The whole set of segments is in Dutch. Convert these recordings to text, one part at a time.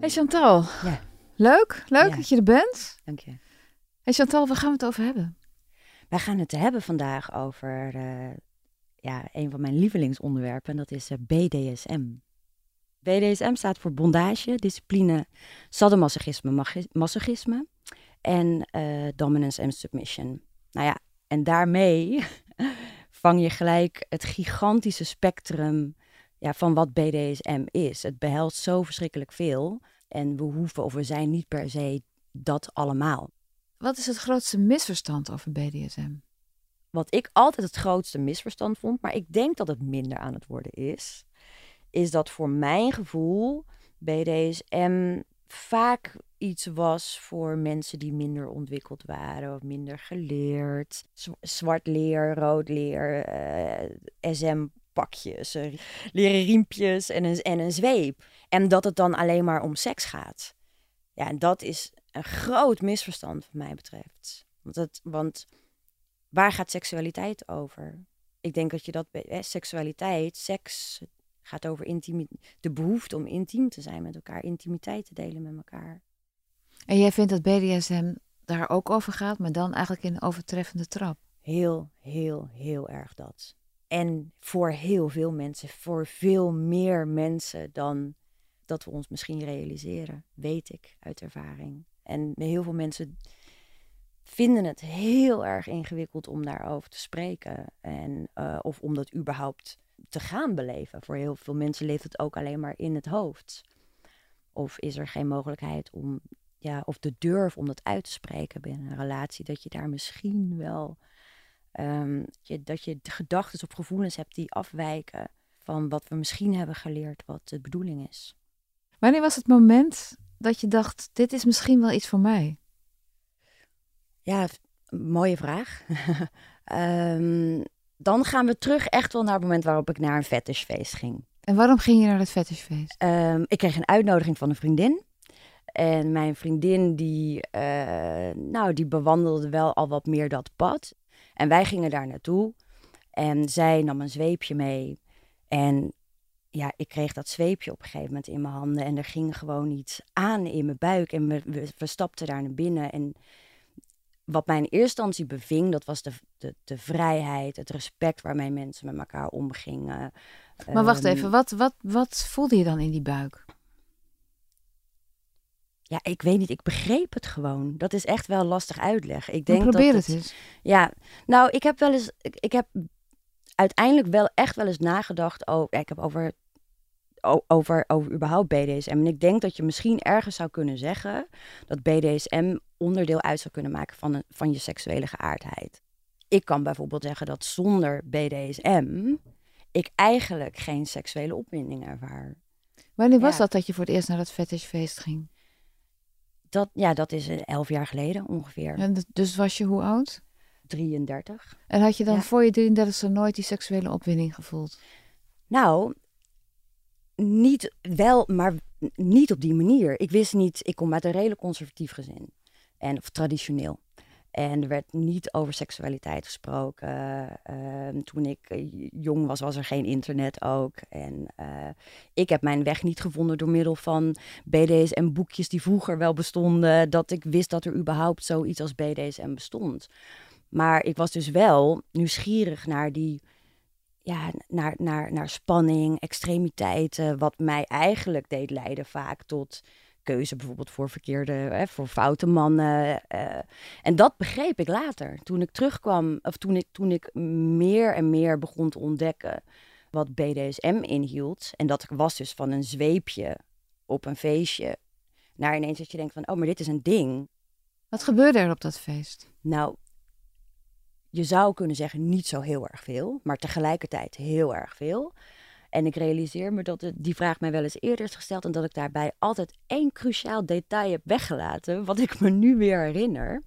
Hey Chantal. Ja. Leuk, leuk Ja. dat je er bent. Dank je. Hey Chantal, waar gaan we het over hebben? Wij gaan het hebben vandaag over eh, ja, een van mijn lievelingsonderwerpen. En dat is eh, BDSM. BDSM staat voor bondage, discipline, sadomasochisme, masochisme en eh, dominance en submission. Nou ja, en daarmee vang je gelijk het gigantische spectrum ja, van wat BDSM is. Het behelst zo verschrikkelijk veel. En we hoeven of we zijn niet per se dat allemaal. Wat is het grootste misverstand over BDSM? wat ik altijd het grootste misverstand vond, maar ik denk dat het minder aan het worden is, is dat voor mijn gevoel BDSM vaak iets was voor mensen die minder ontwikkeld waren of minder geleerd. Zwart leer, rood leer, eh, SM-pakjes, eh, leren riempjes en een, en een zweep. En dat het dan alleen maar om seks gaat. Ja, en dat is een groot misverstand wat mij betreft. Want, het, want waar gaat seksualiteit over? Ik denk dat je dat, hè, seksualiteit, seks gaat over de behoefte om intiem te zijn met elkaar, intimiteit te delen met elkaar. En jij vindt dat BDSM daar ook over gaat, maar dan eigenlijk in een overtreffende trap. Heel, heel, heel erg dat. En voor heel veel mensen, voor veel meer mensen dan dat we ons misschien realiseren, weet ik uit ervaring. En heel veel mensen vinden het heel erg ingewikkeld om daarover te spreken. En, eh, of om dat überhaupt te gaan beleven. Voor heel veel mensen leeft het ook alleen maar in het hoofd. Of is er geen mogelijkheid om, ja, of de durf om dat uit te spreken binnen een relatie, dat je daar misschien wel, ehm, je, dat je gedachten of gevoelens hebt die afwijken van wat we misschien hebben geleerd wat de bedoeling is. Wanneer was het moment dat je dacht, dit is misschien wel iets voor mij? Ja, mooie vraag. Ehm, dan gaan we terug echt wel naar het moment waarop ik naar een fetishfeest ging. En waarom ging je naar het fetishfeest? Ehm, ik kreeg een uitnodiging van een vriendin. En mijn vriendin die, eh, nou, die bewandelde wel al wat meer dat pad. En wij gingen daar naartoe. En zij nam een zweepje mee. En ja, ik kreeg dat zweepje op een gegeven moment in mijn handen. En er ging gewoon iets aan in mijn buik. En we, we, we stapten daar naar binnen. En wat mij in eerste instantie beving, dat was de, de, de vrijheid, het respect waarmee mensen met elkaar omgingen. Maar wacht Ehm, even, wat, wat, wat voelde je dan in die buik? Ja, ik weet niet. Ik begreep het gewoon. Dat is echt wel lastig uitleggen. Ik denk probeer dat het eens. Ja, nou, ik heb wel eens. Ik, ik heb uiteindelijk wel echt wel eens nagedacht. over ik heb over, over, over überhaupt BDSM. En ik denk dat je misschien ergens zou kunnen zeggen dat BDSM onderdeel uit zou kunnen maken van, een, van je seksuele geaardheid. Ik kan bijvoorbeeld zeggen dat zonder BDSM ik eigenlijk geen seksuele opwinding ervaar. Wanneer was dat dat je voor het eerst naar dat fetishfeest ging? Dat, ja, dat is eh, elf jaar geleden ongeveer. En dus was je hoe oud? 33. En had je dan Ja. voor je 33 nooit die seksuele opwinding gevoeld? Nou, niet wel, maar niet op die manier. Ik wist niet, ik kom uit een redelijk conservatief gezin. En, of traditioneel. En er werd niet over seksualiteit gesproken. Ehm, toen ik eh, jong was, was er geen internet ook. En eh, ik heb mijn weg niet gevonden door middel van BDSM-boekjes die vroeger wel bestonden. Dat ik wist dat er überhaupt zoiets als BDSM bestond. Maar ik was dus wel nieuwsgierig naar die ja, naar, naar, naar spanning, extremiteiten, wat mij eigenlijk deed leiden vaak tot keuze bijvoorbeeld voor verkeerde, hè, voor foute mannen. eh. en dat begreep ik later. Toen ik terugkwam, of toen ik, toen ik meer en meer begon te ontdekken wat BDSM inhield. En dat was dus van een zweepje op een feestje. Naar ineens dat je denkt van, oh, maar dit is een ding. Wat gebeurde er op dat feest? Nou, je zou kunnen zeggen niet zo heel erg veel, maar tegelijkertijd heel erg veel. En ik realiseer me dat die vraag mij wel eens eerder is gesteld en dat ik daarbij altijd één cruciaal detail heb weggelaten, wat ik me nu weer herinner.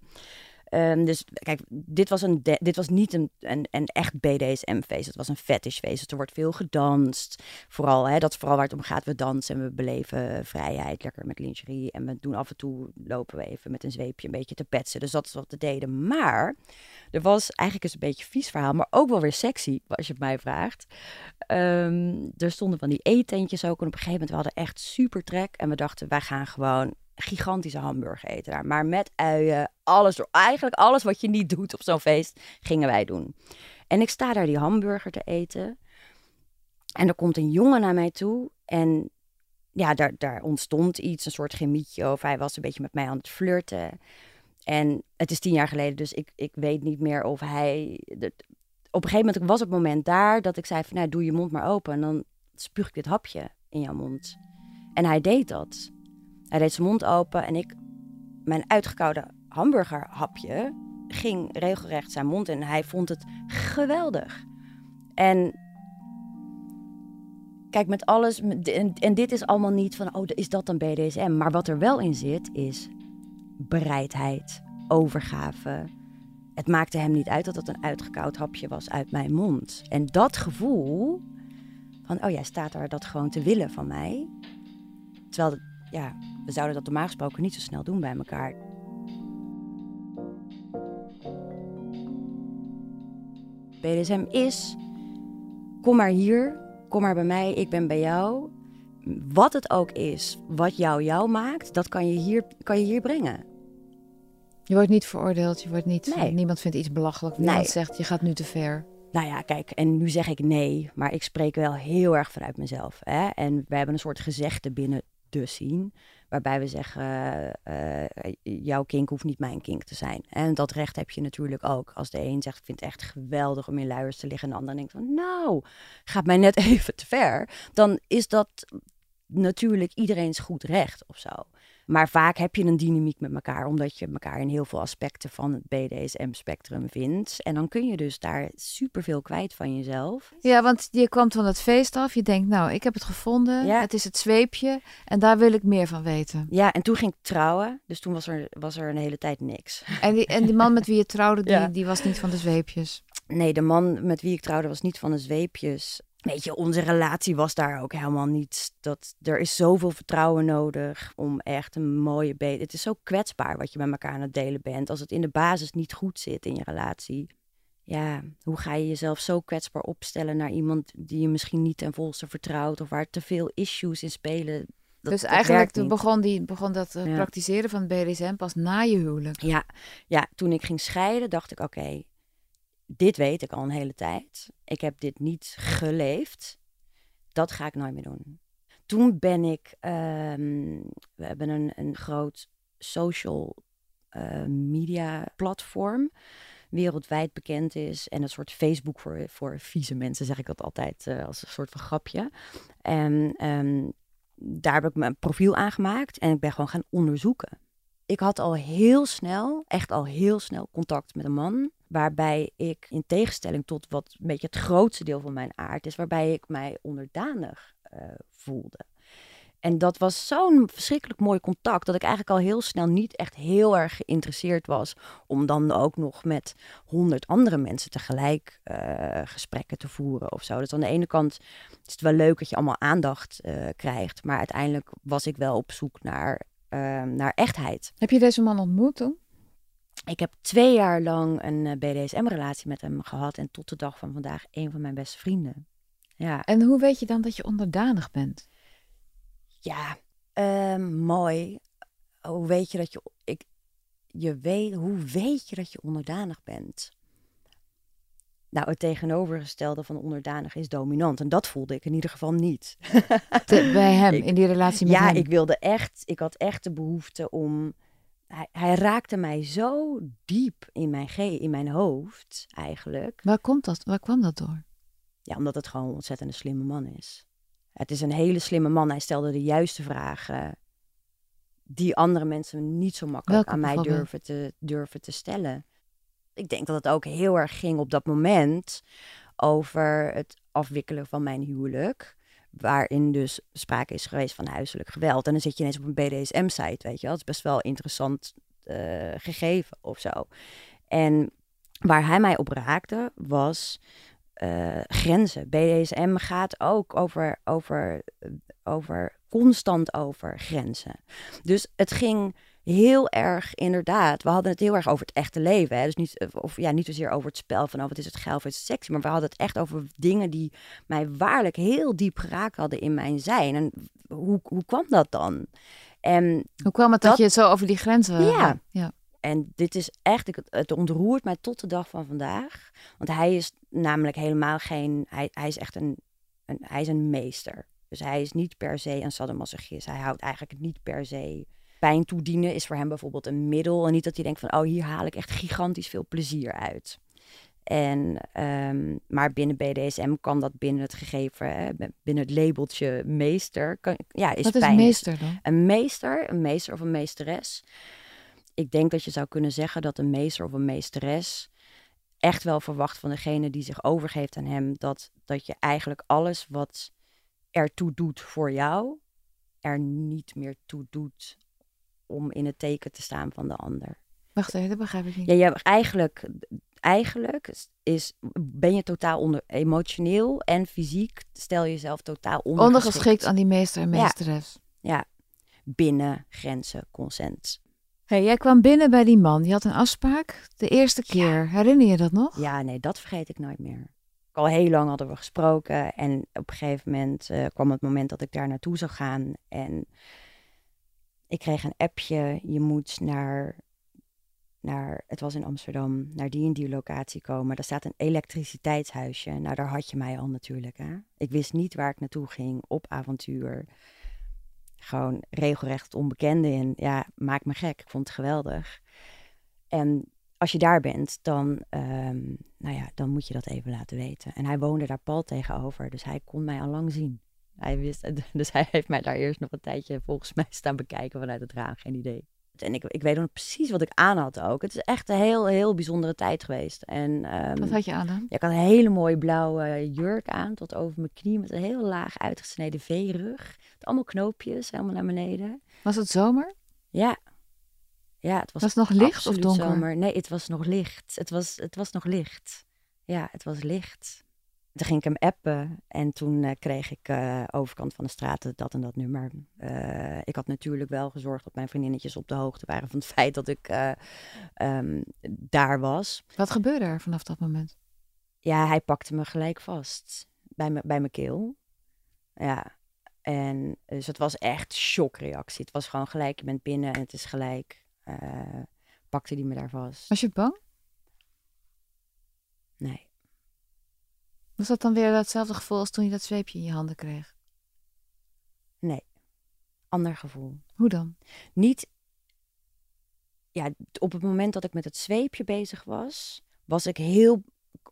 Ehm, dus kijk, dit was, een dit was niet een, een, een echt BDSM-feest. Het was een fetishfeest. Dus er wordt veel gedanst. Vooral, hè, dat is vooral waar het om gaat. We dansen en we beleven vrijheid. Lekker met lingerie. En we doen af en toe, lopen we even met een zweepje een beetje te petsen. Dus dat is wat we deden. Maar er was eigenlijk eens een beetje een vies verhaal. Maar ook wel weer sexy, als je het mij vraagt. Ehm, er stonden van die eetentjes ook. En op een gegeven moment, we hadden echt super trek. En we dachten, wij gaan gewoon gigantische hamburger eten daar. Maar met uien, alles. Eigenlijk alles wat je niet doet op zo'n feest, gingen wij doen. En ik sta daar die hamburger te eten. En er komt een jongen naar mij toe. En ja, daar, daar ontstond iets, een soort chemietje. Of hij was een beetje met mij aan het flirten. En het is tien jaar geleden, dus ik, ik weet niet meer of hij... op een gegeven moment was het moment daar dat ik zei van... Nou, doe je mond maar open en dan spuug ik dit hapje in jouw mond. En hij deed dat. Hij deed zijn mond open en ik... Mijn uitgekoude hamburgerhapje ging regelrecht zijn mond in. Hij vond het geweldig. En kijk, met alles... En, dit is allemaal niet van, oh, is dat dan BDSM? Maar wat er wel in zit, is bereidheid, overgave. Het maakte hem niet uit dat het een uitgekoud hapje was uit mijn mond. En dat gevoel van, oh jij staat daar dat gewoon te willen van mij. Terwijl, ja, we zouden dat normaal gesproken niet zo snel doen bij elkaar. BDSM is, kom maar hier, kom maar bij mij, ik ben bij jou. Wat het ook is, wat jou jou maakt, dat kan je hier, kan je hier brengen. Je wordt niet veroordeeld, je wordt niet, Nee. niemand vindt iets belachelijk. Nee. Niemand zegt, je gaat nu te ver. Nou ja, kijk, en nu zeg ik nee, maar ik spreek wel heel erg vanuit mezelf. Hè? En we hebben een soort gezegde binnen de scene, waarbij we zeggen, eh, eh, jouw kink hoeft niet mijn kink te zijn. En dat recht heb je natuurlijk ook. Als de een zegt, ik vind het echt geweldig om in luiers te liggen, en de ander denkt van, nou, gaat mij net even te ver. Dan is dat natuurlijk iedereen's goed recht of zo. Maar vaak heb je een dynamiek met elkaar, omdat je elkaar in heel veel aspecten van het BDSM-spectrum vindt. En dan kun je dus daar superveel kwijt van jezelf. Ja, want je kwam van het feest af. Je denkt, nou, ik heb het gevonden. Ja. Het is het zweepje. En daar wil ik meer van weten. Ja, en toen ging ik trouwen, dus toen was er, was er een hele tijd niks. En die, en die man met wie je trouwde, die, Ja. die was niet van de zweepjes. Nee, de man met wie ik trouwde was niet van de zweepjes. Weet je, onze relatie was daar ook helemaal niet. Dat, er is zoveel vertrouwen nodig om echt een mooie... Be het is zo kwetsbaar wat je met elkaar aan het delen bent. Als het in de basis niet goed zit in je relatie. Ja, hoe ga je jezelf zo kwetsbaar opstellen naar iemand die je misschien niet ten volste vertrouwt... of waar te veel issues in spelen. Dat, dus eigenlijk toen begon, die, begon dat eh, Ja. praktiseren van het BDSM pas na je huwelijk. Ja, ja, toen ik ging scheiden, dacht ik: oké, dit weet ik al een hele tijd. Ik heb dit niet geleefd. Dat ga ik nooit meer doen. Toen ben ik, ehm, we hebben een, een groot social eh, media platform. Wereldwijd bekend is. En een soort Facebook voor, voor vieze mensen, zeg ik dat altijd eh, als een soort van grapje. En ehm, daar heb ik mijn profiel aangemaakt en ik ben gewoon gaan onderzoeken ik had al heel snel, echt al heel snel contact met een man. Waarbij ik, in tegenstelling tot wat een beetje het grootste deel van mijn aard is, waarbij ik mij onderdanig eh, voelde. En dat was zo'n verschrikkelijk mooi contact dat ik eigenlijk al heel snel niet echt heel erg geïnteresseerd was om dan ook nog met honderd andere mensen tegelijk eh, gesprekken te voeren of zo. Dus aan de ene kant is het wel leuk dat je allemaal aandacht eh, krijgt, maar uiteindelijk was ik wel op zoek naar, naar echtheid. Heb je deze man ontmoet toen? Ik heb twee jaar lang een eh, BDSM-relatie met hem gehad en tot de dag van vandaag een van mijn beste vrienden. Ja, En hoe weet je dan dat je onderdanig bent? ja ehm, mooi. Hoe weet je dat je, ik, je weet, hoe weet je dat je onderdanig bent? Nou, het tegenovergestelde van onderdanig is dominant. En dat voelde ik in ieder geval niet. Te- bij hem, Ik- in die relatie met ja, hem. ik wilde echt, ik had echt de behoefte om. Hij, hij raakte mij zo diep in mijn, ge in mijn hoofd, eigenlijk. Waar, komt dat, waar kwam dat door? Ja, omdat het gewoon een ontzettend slimme man is. Het is een hele slimme man. Hij stelde de juiste vragen. Die andere mensen niet zo makkelijk Welke aan mij durven te, durven te stellen. Ik denk dat het ook heel erg ging op dat moment over het afwikkelen van mijn huwelijk. Waarin dus sprake is geweest van huiselijk geweld. En dan zit je ineens op een BDSM-site, weet je wel. Dat is best wel interessant eh, gegeven of zo. En waar hij mij op raakte was eh, grenzen. BDSM gaat ook over, over, over, constant over grenzen. Dus het ging heel erg, inderdaad, we hadden het heel erg over het echte leven. Hè? Dus niet, of, ja, niet zozeer over het spel van, oh, wat is het geil of is het sexy. Maar we hadden het echt over dingen die mij waarlijk heel diep geraakt hadden in mijn zijn. En hoe, hoe kwam dat dan? En Hoe kwam het dat, Dat- je zo over die grenzen... Ja. ja. en dit is echt, ik- het ontroert mij tot de dag van vandaag. Want hij is namelijk helemaal geen, hij, hij is echt een, een, hij is een meester. Dus hij is niet per se een sadomasochist. Hij houdt eigenlijk niet per se pijn toedienen is voor hem bijvoorbeeld een middel. En niet dat hij denkt van, oh, hier haal ik echt gigantisch veel plezier uit. En, ehm, maar binnen BDSM kan dat binnen het gegeven, hè, binnen het labeltje meester, kan, ja, is Wat is pijn. meester dan? Een meester, een meester of een meesteres. Ik denk dat je zou kunnen zeggen dat een meester of een meesteres echt wel verwacht van degene die zich overgeeft aan hem dat, dat je eigenlijk alles wat ertoe doet voor jou, er niet meer toe doet om in het teken te staan van de ander. Wacht even, dat begrijp ik niet. Ja, eigenlijk, eigenlijk is- ben je totaal onder, emotioneel en fysiek stel je jezelf totaal ondergeschikt. Ondergeschikt aan die meester en Ja. meesteres. Ja, binnen grenzen, consent. Hey, jij kwam binnen bij die man. Die had een afspraak. De eerste keer. Herinner je dat nog? Ja, nee, dat vergeet ik nooit meer. Al heel lang hadden we gesproken en op een gegeven moment eh, kwam het moment dat ik daar naartoe zou gaan. En ik kreeg een appje, je moet naar, naar, het was in Amsterdam, naar die en die locatie komen. Daar staat een elektriciteitshuisje. Nou, daar had je mij al natuurlijk. Hè? Ik wist niet waar ik naartoe ging, op avontuur. Gewoon regelrecht het onbekende in. Ja, maakt me gek. Ik vond het geweldig. En als je daar bent, dan, ehm, nou ja, dan moet je dat even laten weten. En hij woonde daar pal tegenover, dus hij kon mij al lang zien. Hij wist, dus hij heeft mij daar eerst nog een tijdje volgens mij staan bekijken vanuit het raam, geen idee. En ik, ik weet nog precies wat ik aan had ook. Het is echt een heel, heel bijzondere tijd geweest. En, ehm, Wat had je aan dan? ja, ik had een hele mooie blauwe jurk aan, tot over mijn knie, met een heel laag uitgesneden V-rug. Met allemaal knoopjes, helemaal naar beneden. Was het zomer? Ja. Ja, het was, Was het nog licht of donker? zomer. Nee, het was nog licht. Het was, het was nog licht. Ja, het was licht. Toen ging ik hem appen en toen eh, kreeg ik eh, overkant van de straat dat en dat nummer. Eh, ik had natuurlijk wel gezorgd dat mijn vriendinnetjes op de hoogte waren van het feit dat ik eh, ehm, daar was. Wat gebeurde er vanaf dat moment? Ja, hij pakte me gelijk vast bij, me, bij mijn keel. Ja, en dus het was echt shockreactie. Het was gewoon gelijk, je bent binnen en het is gelijk. pakte die me daar vast. Was je bang? Nee. Was dat dan weer datzelfde gevoel als toen je dat zweepje in je handen kreeg? Nee. Ander gevoel. Hoe dan? Niet. Ja, op het moment dat ik met het zweepje bezig was, was ik heel,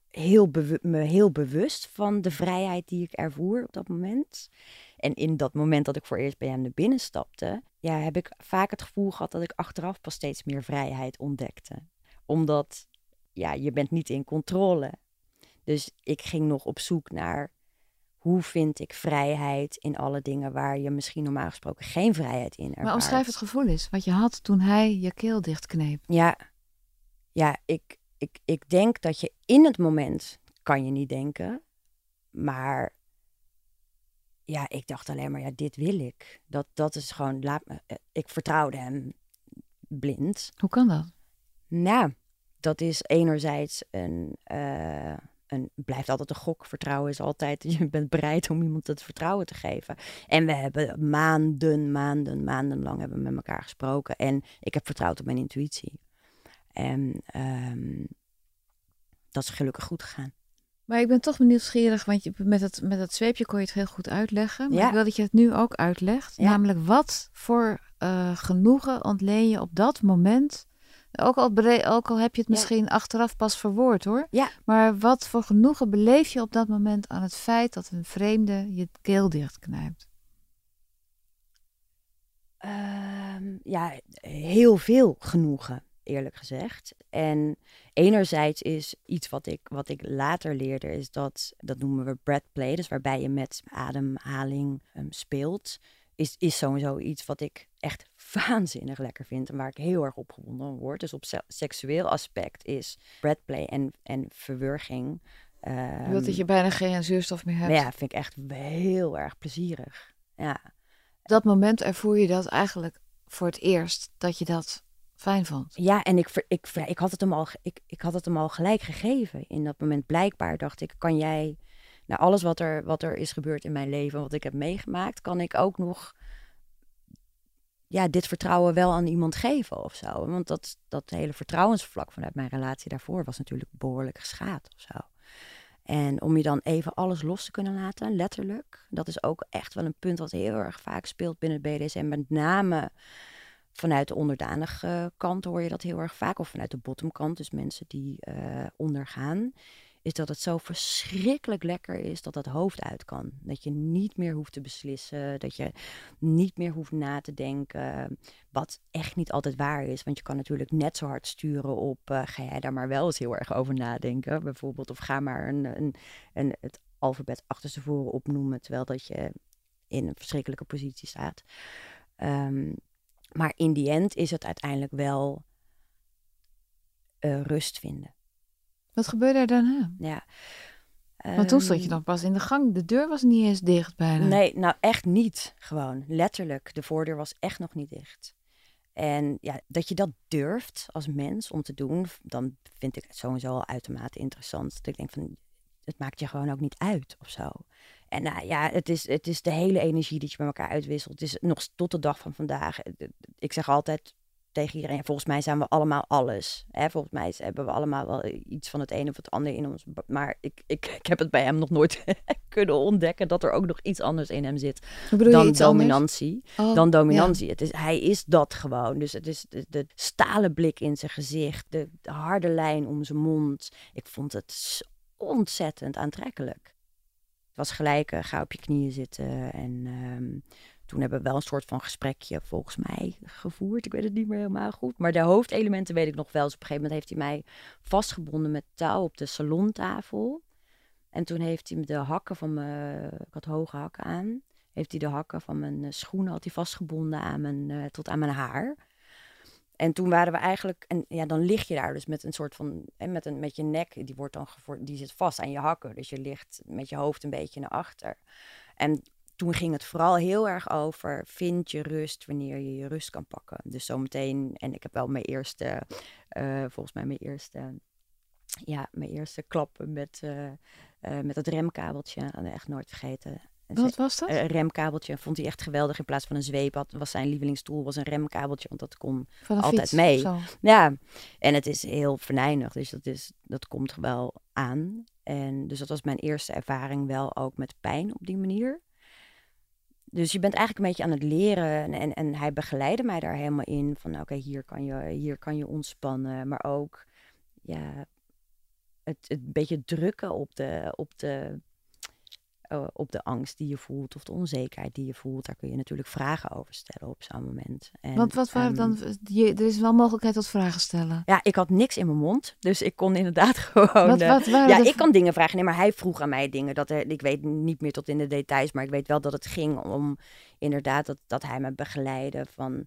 heel me heel bewust van de vrijheid die ik ervoer op dat moment. En in dat moment dat ik voor eerst bij hem naar binnen stapte, ja, heb ik vaak het gevoel gehad dat ik achteraf pas steeds meer vrijheid ontdekte. Omdat, ja, je bent niet in controle. Dus ik ging nog op zoek naar hoe vind ik vrijheid in alle dingen waar je misschien normaal gesproken geen vrijheid in ervaart. Maar omschrijf het gevoel eens. Wat je had toen hij je keel dichtkneep. Ja, ja ik, ik, ik denk dat je in het moment kan je niet denken. Maar ja, ik dacht alleen maar, ja, dit wil ik. Dat, dat is gewoon, laat me, eh, ik vertrouwde hem blind. Hoe kan dat? Nou, dat is enerzijds een, eh, een, blijft altijd een gok. Vertrouwen is altijd, je bent bereid om iemand het vertrouwen te geven. En we hebben maanden, maanden, maandenlang hebben we met elkaar gesproken. En ik heb vertrouwd op mijn intuïtie. En ehm, dat is gelukkig goed gegaan. Maar ik ben toch nieuwsgierig, want je, met, het, met het zweepje kon je het heel goed uitleggen. Maar Ja. ik wil dat je het nu ook uitlegt. Ja. Namelijk, wat voor eh, genoegen ontleen je op dat moment? Ook al, ook al heb je het Ja. misschien achteraf pas verwoord hoor. Ja. Maar wat voor genoegen beleef je op dat moment aan het feit dat een vreemde je keel dichtknijpt? Ehm, ja, heel veel genoegen, eerlijk gezegd. En enerzijds is iets wat ik, wat ik later leerde, is dat, dat noemen we breath play, dus waarbij je met ademhaling ehm, speelt, is, is sowieso iets wat ik echt waanzinnig lekker vind en waar ik heel erg opgewonden van word. Dus op se- seksueel aspect is breath play en, en verwurging. je wilt dat ehm, je bijna geen zuurstof meer hebt. ja, vind ik echt heel erg plezierig. Ja. Dat moment ervoer je dat eigenlijk voor het eerst, dat je dat fijn vond. Ja, en ik, ik, ik, had het hem al, ik, ik had het hem al gelijk gegeven. In dat moment blijkbaar dacht ik, kan jij... Na alles wat er, wat er is gebeurd in mijn leven, wat ik heb meegemaakt... kan ik ook nog ja, dit vertrouwen wel aan iemand geven of zo. Want dat, dat hele vertrouwensvlak vanuit mijn relatie daarvoor... was natuurlijk behoorlijk geschaad of zo. En om je dan even alles los te kunnen laten, letterlijk. Dat is ook echt wel een punt wat heel erg vaak speelt binnen het BDSM. Met name vanuit de onderdanige kant hoor je dat heel erg vaak. Of vanuit de bottomkant, dus mensen die eh, ondergaan. Is dat het zo verschrikkelijk lekker is dat dat hoofd uit kan. Dat je niet meer hoeft te beslissen. Dat je niet meer hoeft na te denken. Wat echt niet altijd waar is. Want je kan natuurlijk net zo hard sturen op. eh, ga jij daar maar wel eens heel erg over nadenken. Bijvoorbeeld. Of ga maar een, een, een, het alfabet achterstevoren opnoemen. Terwijl dat je in een verschrikkelijke positie staat. Ehm, maar in die end is het uiteindelijk wel eh, rust vinden. Wat gebeurde er daarna? Ja. Want toen stond je Ehm, dan pas in de gang. De deur was niet eens dicht bijna. Nee, nou echt niet. Gewoon letterlijk. De voordeur was echt nog niet dicht. En ja, dat je dat durft als mens om te doen, dan vind ik het sowieso al uitermate interessant. Dat ik denk van, het maakt je gewoon ook niet uit of zo. En nou ja, het is, het is de hele energie die je met elkaar uitwisselt. Het is nog tot de dag van vandaag. eh, Ik zeg altijd tegen iedereen, volgens mij zijn we allemaal alles. Hè? Volgens mij hebben we allemaal wel iets van het een of het ander in ons. Maar ik, ik, ik heb het bij hem nog nooit kunnen ontdekken dat er ook nog iets anders in hem zit dan dominantie. Oh, dan dominantie. Het is, hij is dat gewoon. Dus het is de, de stalen blik in zijn gezicht, de, de harde lijn om zijn mond. Ik vond het ontzettend aantrekkelijk. Het was gelijk, eh, ga op je knieën zitten. En ehm, toen hebben we wel een soort van gesprekje volgens mij gevoerd. Ik weet het niet meer helemaal goed. Maar de hoofdelementen weet ik nog wel. Dus op een gegeven moment heeft hij mij vastgebonden met touw op de salontafel. En toen heeft hij de hakken van mijn... Ik had hoge hakken aan heeft hij de hakken van mijn eh, schoenen had hij vastgebonden aan mijn, eh, tot aan mijn haar. En toen waren we eigenlijk, en ja, dan lig je daar dus met een soort van, en met, een, met je nek, die, wordt dan gevoor, die zit vast aan je hakken. Dus je ligt met je hoofd een beetje naar achter. En toen ging het vooral heel erg over, vind je rust wanneer je je rust kan pakken. Dus zometeen, en ik heb wel mijn eerste, eh, volgens mij mijn eerste, ja, mijn eerste klappen met, eh, eh, met het remkabeltje. Dat echt nooit vergeten. Wat was dat? een remkabeltje vond hij echt geweldig. In plaats van een zweep had, was zijn lievelingstoel was een remkabeltje, want dat kon altijd fiets mee. zo. ja, en het is heel venijnig, dus dat, is, dat komt wel aan. En dus dat was mijn eerste ervaring wel ook met pijn op die manier. Dus je bent eigenlijk een beetje aan het leren en, en, hij begeleidde mij daar helemaal in. Van oké, hier, kan je, hier kan je ontspannen, maar ook ja, het, het beetje drukken op de, op de, eh, op de angst die je voelt of de onzekerheid die je voelt. Daar kun je natuurlijk vragen over stellen op zo'n moment. En, Want wat waren ehm, dan... Je, er is wel mogelijkheid tot vragen stellen. ja, ik had niks in mijn mond, dus ik kon inderdaad gewoon. Wat, eh, wat ja, ik kan dingen vragen. Nee, maar hij vroeg aan mij dingen. Dat, er- ik weet niet meer tot in de details, maar ik weet wel dat het ging om inderdaad dat, dat hij me begeleidde van.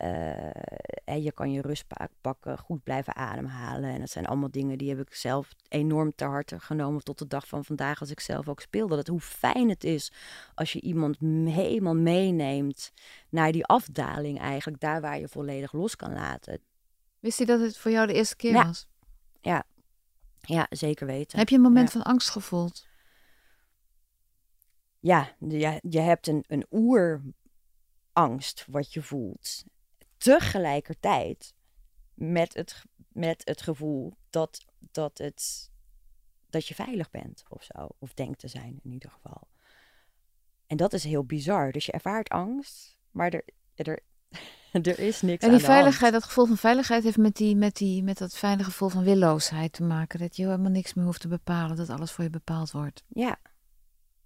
Eh, hè, je kan je rust pa- pakken, goed blijven ademhalen. En dat zijn allemaal dingen die heb ik zelf enorm ter harte genomen tot de dag van vandaag als ik zelf ook speelde. Dat hoe fijn het is als je iemand helemaal meeneemt naar die afdaling eigenlijk. Daar waar je volledig los kan laten. Wist hij dat het voor jou de eerste keer Ja. was? Ja, zeker weten. Heb je een moment Ja. van angst gevoeld? ja, je, je hebt een, een oerangst wat je voelt. Tegelijkertijd met het, met het gevoel dat, dat het dat je veilig bent of zo. Of denkt te zijn in ieder geval. En dat is heel bizar. Dus je ervaart angst, maar er, er, er is niks En die aan de hand. veiligheid, dat gevoel van veiligheid heeft met, die, met, die, met dat fijne gevoel van willoosheid te maken. Dat je helemaal niks meer hoeft te bepalen, dat alles voor je bepaald wordt. Ja.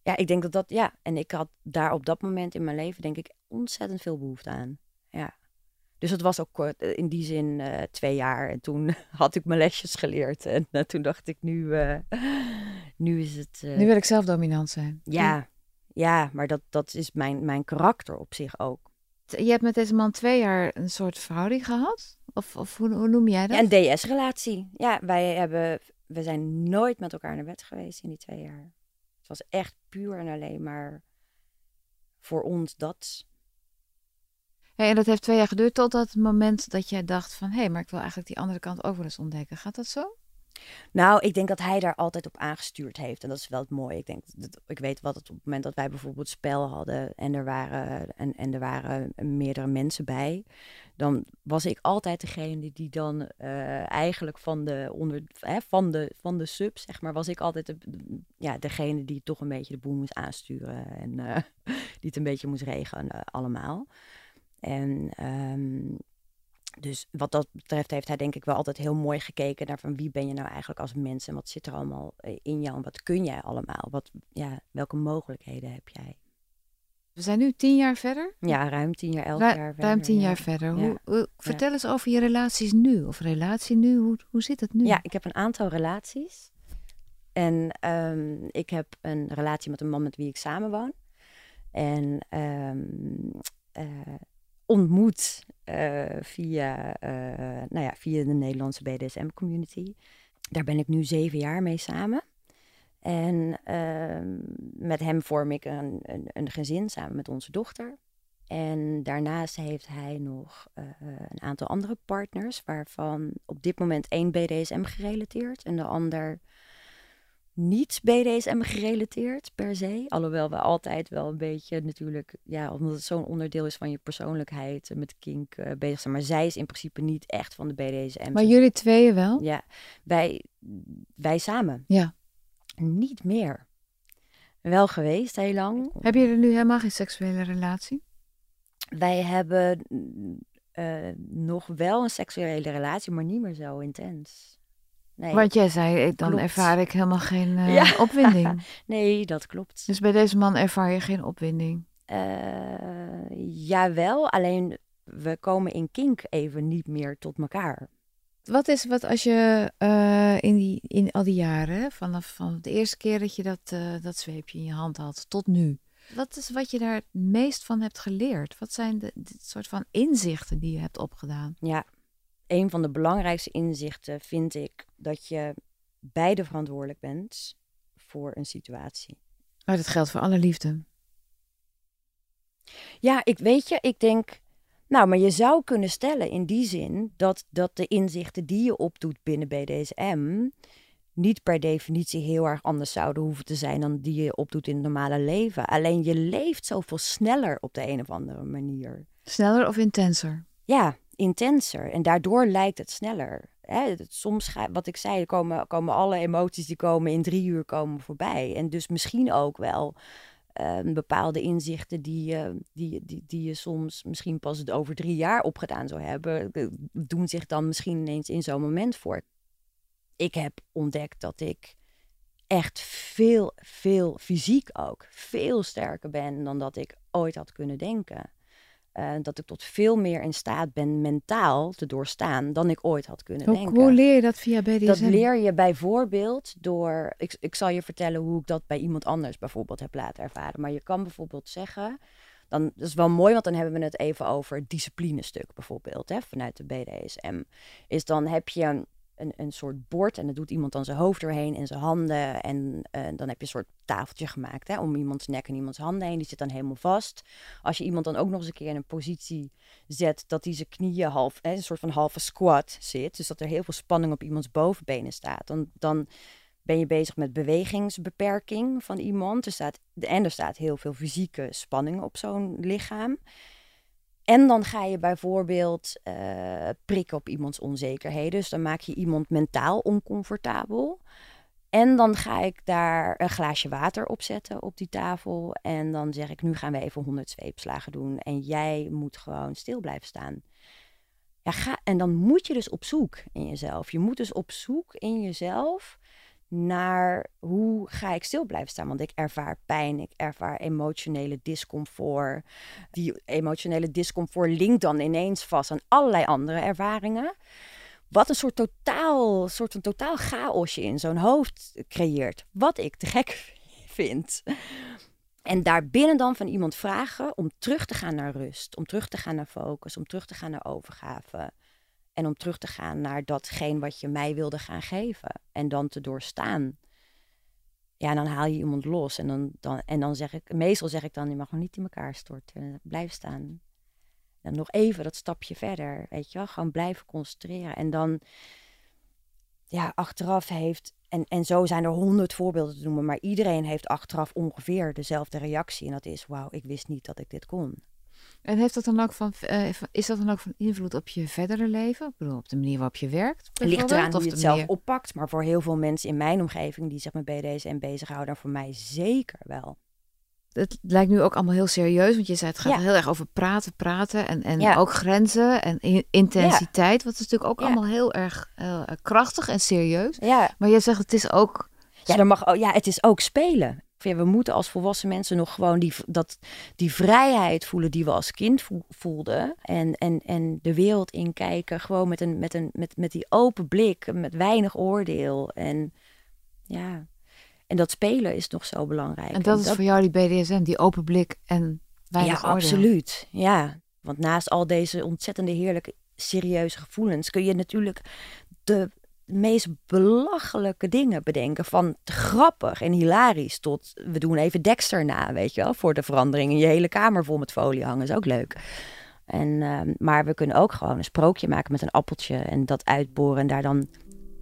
Ja, ik denk dat dat, ja. En ik had daar op dat moment in mijn leven, denk ik, ontzettend veel behoefte aan. Dus het was ook kort, eh, in die zin eh, twee jaar. En toen had ik mijn lesjes geleerd. En eh, toen dacht ik, nu, nu is het... Nu wil ik zelf dominant zijn. ja, ja, maar dat, dat is mijn, mijn karakter op zich ook. Je hebt met deze man twee jaar een soort verhouding gehad? Of, of hoe, hoe noem jij dat? Ja, een DS-relatie. Ja, wij hebben, we zijn nooit met elkaar naar bed geweest in die twee jaar. Het was echt puur en alleen maar voor ons dat. En dat heeft twee jaar geduurd tot dat moment dat jij dacht van... hé, hey, maar ik wil eigenlijk die andere kant ook wel eens ontdekken. Gaat dat zo? Nou, ik denk dat hij daar altijd op aangestuurd heeft. En dat is wel het mooie. Ik denk dat ik weet wat het op het moment dat wij bijvoorbeeld spel hadden en er waren, en, en er waren meerdere mensen bij. Dan was ik altijd degene die, die dan eh, eigenlijk van de, onder, hè, van, de, van de sub, zeg maar, was ik altijd de, ja, degene die toch een beetje de boel moest aansturen. En eh, die het een beetje moest regelen eh, allemaal. En ehm, dus wat dat betreft heeft hij denk ik wel altijd heel mooi gekeken naar van wie ben je nou eigenlijk als mens en wat zit er allemaal eh, in jou en wat kun jij allemaal? Wat, ja, welke mogelijkheden heb jij? We zijn nu tien jaar verder? Ja, ruim tien jaar, elf Ru- jaar ruim verder, tien ja. jaar verder. Hoe, vertel eens over je relaties nu. Of relatie nu. Hoe, hoe zit het nu? Ja, ik heb een aantal relaties. En ehm, ik heb een relatie met een man met wie ik samenwoon. En ehm, eh, ontmoet eh, via, eh, nou ja, via de Nederlandse BDSM-community. Daar ben ik nu zeven jaar mee samen. En ehm, met hem vorm ik een, een, een gezin samen met onze dochter. En daarnaast heeft hij nog eh, een aantal andere partners, waarvan op dit moment één BDSM gerelateerd en de ander niet BDSM gerelateerd per se. Alhoewel we altijd wel een beetje natuurlijk, ja, omdat het zo'n onderdeel is van je persoonlijkheid eh, met kink eh, bezig zijn. Maar zij is in principe niet echt van de BDSM. Maar jullie tweeën wel? Ja, wij, wij samen. Ja. Niet meer. Wel geweest heel lang. Heb je er nu helemaal geen seksuele relatie? Wij hebben mm, eh, nog wel een seksuele relatie, maar niet meer zo intens. Nee, Want jij zei, dan Klopt. ervaar ik helemaal geen eh, Ja. opwinding. nee dat klopt. Dus bij deze man ervaar je geen opwinding. Eh, jawel, alleen we komen in kink even niet meer tot elkaar. Wat is wat als je eh, in, die, in al die jaren, vanaf van de eerste keer dat je dat, dat zweepje in je hand had tot nu. Wat is wat je daar het meest van hebt geleerd? Wat zijn de, de soort van inzichten die je hebt opgedaan? Ja, een van de belangrijkste inzichten vind ik dat je beide verantwoordelijk bent voor een situatie. Maar dat geldt voor alle liefde. Ja, ik weet je, ik denk. Nou, maar je zou kunnen stellen in die zin dat, dat de inzichten die je opdoet binnen BDSM niet per definitie heel erg anders zouden hoeven te zijn dan die je opdoet in het normale leven. Alleen je leeft zoveel sneller op de een of andere manier. Sneller of intenser? Ja, intenser. En daardoor lijkt het sneller. Hè, soms, wat ik zei, komen, komen alle emoties die komen in drie uur komen voorbij. En dus misschien ook wel eh, bepaalde inzichten die, die, die, die je soms misschien pas over drie jaar opgedaan zou hebben, eh, doen zich dan misschien ineens in zo'n moment voor. Ik heb ontdekt dat ik echt veel, veel fysiek ook, veel sterker ben dan dat ik ooit had kunnen denken. Eh, dat ik tot veel meer in staat ben mentaal te doorstaan dan ik ooit had kunnen Hoe, denken. hoe leer je dat via BDSM? Dat leer je bijvoorbeeld door. Ik, ik zal je vertellen hoe ik dat bij iemand anders bijvoorbeeld heb laten ervaren. Maar je kan bijvoorbeeld zeggen. Dan, dat is wel mooi, want dan hebben we het even over het disciplinestuk bijvoorbeeld. Hè, vanuit de BDSM. Is dan heb je een, een soort bord en dat doet iemand dan zijn hoofd doorheen en zijn handen. En eh, dan heb je een soort tafeltje gemaakt hè, om iemands nek en iemands handen heen. Die zit dan helemaal vast. Als je iemand dan ook nog eens een keer in een positie zet dat hij zijn knieën half, hè, een soort van halve squat zit. Dus dat er heel veel spanning op iemands bovenbenen staat. Dan, dan ben je bezig met bewegingsbeperking van iemand. Er staat, en er staat heel veel fysieke spanning op zo'n lichaam. En dan ga je bijvoorbeeld eh, prikken op iemands onzekerheden. Dus dan maak je iemand mentaal oncomfortabel. En dan ga ik daar een glaasje water op zetten op die tafel. En dan zeg ik, nu gaan we even 100 zweepslagen doen. En jij moet gewoon stil blijven staan. Ja, ga, en dan moet je dus op zoek in jezelf. Je moet dus op zoek in jezelf naar hoe ga ik stil blijven staan. Want ik ervaar pijn, ik ervaar emotionele discomfort. Die emotionele discomfort linkt dan ineens vast aan allerlei andere ervaringen. Wat een soort totaal, soort van totaal chaosje in zo'n hoofd creëert. Wat ik te gek vind. En daarbinnen dan van iemand vragen om terug te gaan naar rust, om terug te gaan naar focus, om terug te gaan naar overgave. En om terug te gaan naar datgene wat je mij wilde gaan geven. En dan te doorstaan. Ja, dan haal je iemand los. En dan, dan, en dan zeg ik, meestal zeg ik dan, je mag nog niet in elkaar storten. Blijf staan. En nog even dat stapje verder, weet je wel. Gewoon blijven concentreren. En dan, ja, achteraf heeft, en, en zo zijn er honderd voorbeelden te noemen, maar iedereen heeft achteraf ongeveer dezelfde reactie. En dat is, wauw, ik wist niet dat ik dit kon. En heeft dat dan ook van, uh, is dat dan ook van invloed op je verdere leven? Ik bedoel, op de manier waarop je werkt? Het ligt eraan hoe je het zelf oppakt. Maar voor heel veel mensen in mijn omgeving die zich met BDSM bezighouden, voor mij zeker wel. Het lijkt nu ook allemaal heel serieus, want je zei het gaat heel erg over praten, praten en, en ook grenzen en intensiteit. Wat is natuurlijk ook allemaal heel erg uh, krachtig en serieus. Maar je zegt het is ook... Ja, mag, ja, het is ook spelen we moeten als volwassen mensen nog gewoon die, dat, die vrijheid voelen die we als kind voelden. En, en, en de wereld inkijken, gewoon met, een, met, een, met, met die open blik, met weinig oordeel. En ja, en dat spelen is nog zo belangrijk. En dat is voor jou die BDSM, die open blik en weinig ja, absoluut. Ja, want naast al deze ontzettende heerlijke serieuze gevoelens kun je natuurlijk de meest belachelijke dingen bedenken. Van grappig en hilarisch tot we doen even Dexter na, weet je wel. Voor de verandering in je hele kamer vol met folie hangen is ook leuk. En, ehm, maar we kunnen ook gewoon een sprookje maken met een appeltje en dat uitboren en daar dan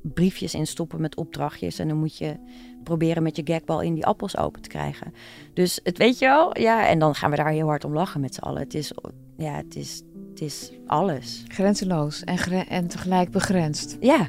briefjes in stoppen met opdrachtjes. En dan moet je proberen met je gagbal in die appels open te krijgen. Dus het weet je wel, ja. En dan gaan we daar heel hard om lachen met z'n allen. Het is, ja, het is, het is alles. Grenzeloos en, en tegelijk begrensd. Ja,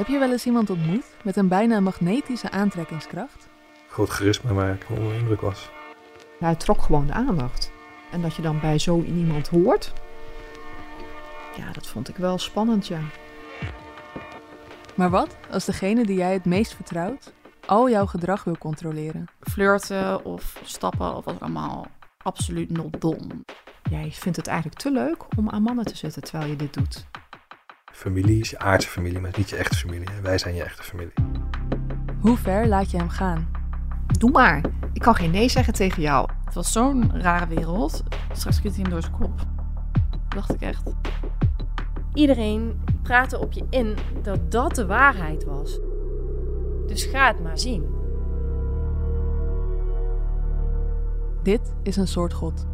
Heb je wel eens iemand ontmoet met een bijna magnetische aantrekkingskracht? Groot charisma waar ik onder indruk was. Hij trok gewoon de aandacht. En dat je dan bij zo iemand hoort, ja, dat vond ik wel spannend, ja. Maar wat als degene die jij het meest vertrouwt al jouw gedrag wil controleren? Flirten of stappen of wat allemaal absoluut not dom. Jij vindt het eigenlijk te leuk om aan mannen te zetten terwijl je dit doet familie is je aardse familie, maar niet je echte familie. wij zijn je echte familie. Hoe ver laat je hem gaan? Doe maar. Ik kan geen nee zeggen tegen jou. Het was zo'n rare wereld. Straks schiet hij hem door zijn kop. Dacht ik echt. Iedereen praatte op je in dat dat de waarheid was. Dus ga het maar zien. Dit is een soort God.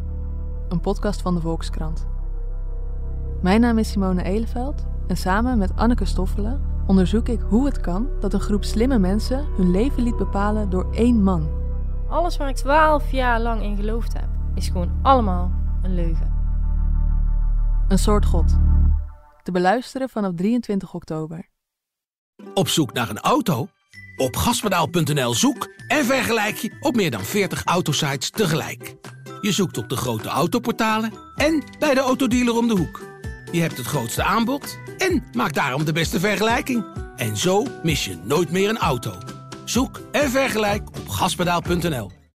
Een podcast van de Volkskrant. Mijn naam is Simone Eleveld en samen met Anneke Stoffelen onderzoek ik hoe het kan dat een groep slimme mensen hun leven liet bepalen door één man. Alles waar ik 12 jaar lang in geloofd heb, is gewoon allemaal een leugen. Een soort God. Te beluisteren vanaf 23 oktober. Op zoek naar een auto? Op gaspedaal.nl zoek en vergelijk je op meer dan 40 autosites tegelijk. Je zoekt op de grote autoportalen en bij de autodealer om de hoek. Je hebt het grootste aanbod en maakt daarom de beste vergelijking. En zo mis je nooit meer een auto. Zoek en vergelijk op gaspedaal.nl.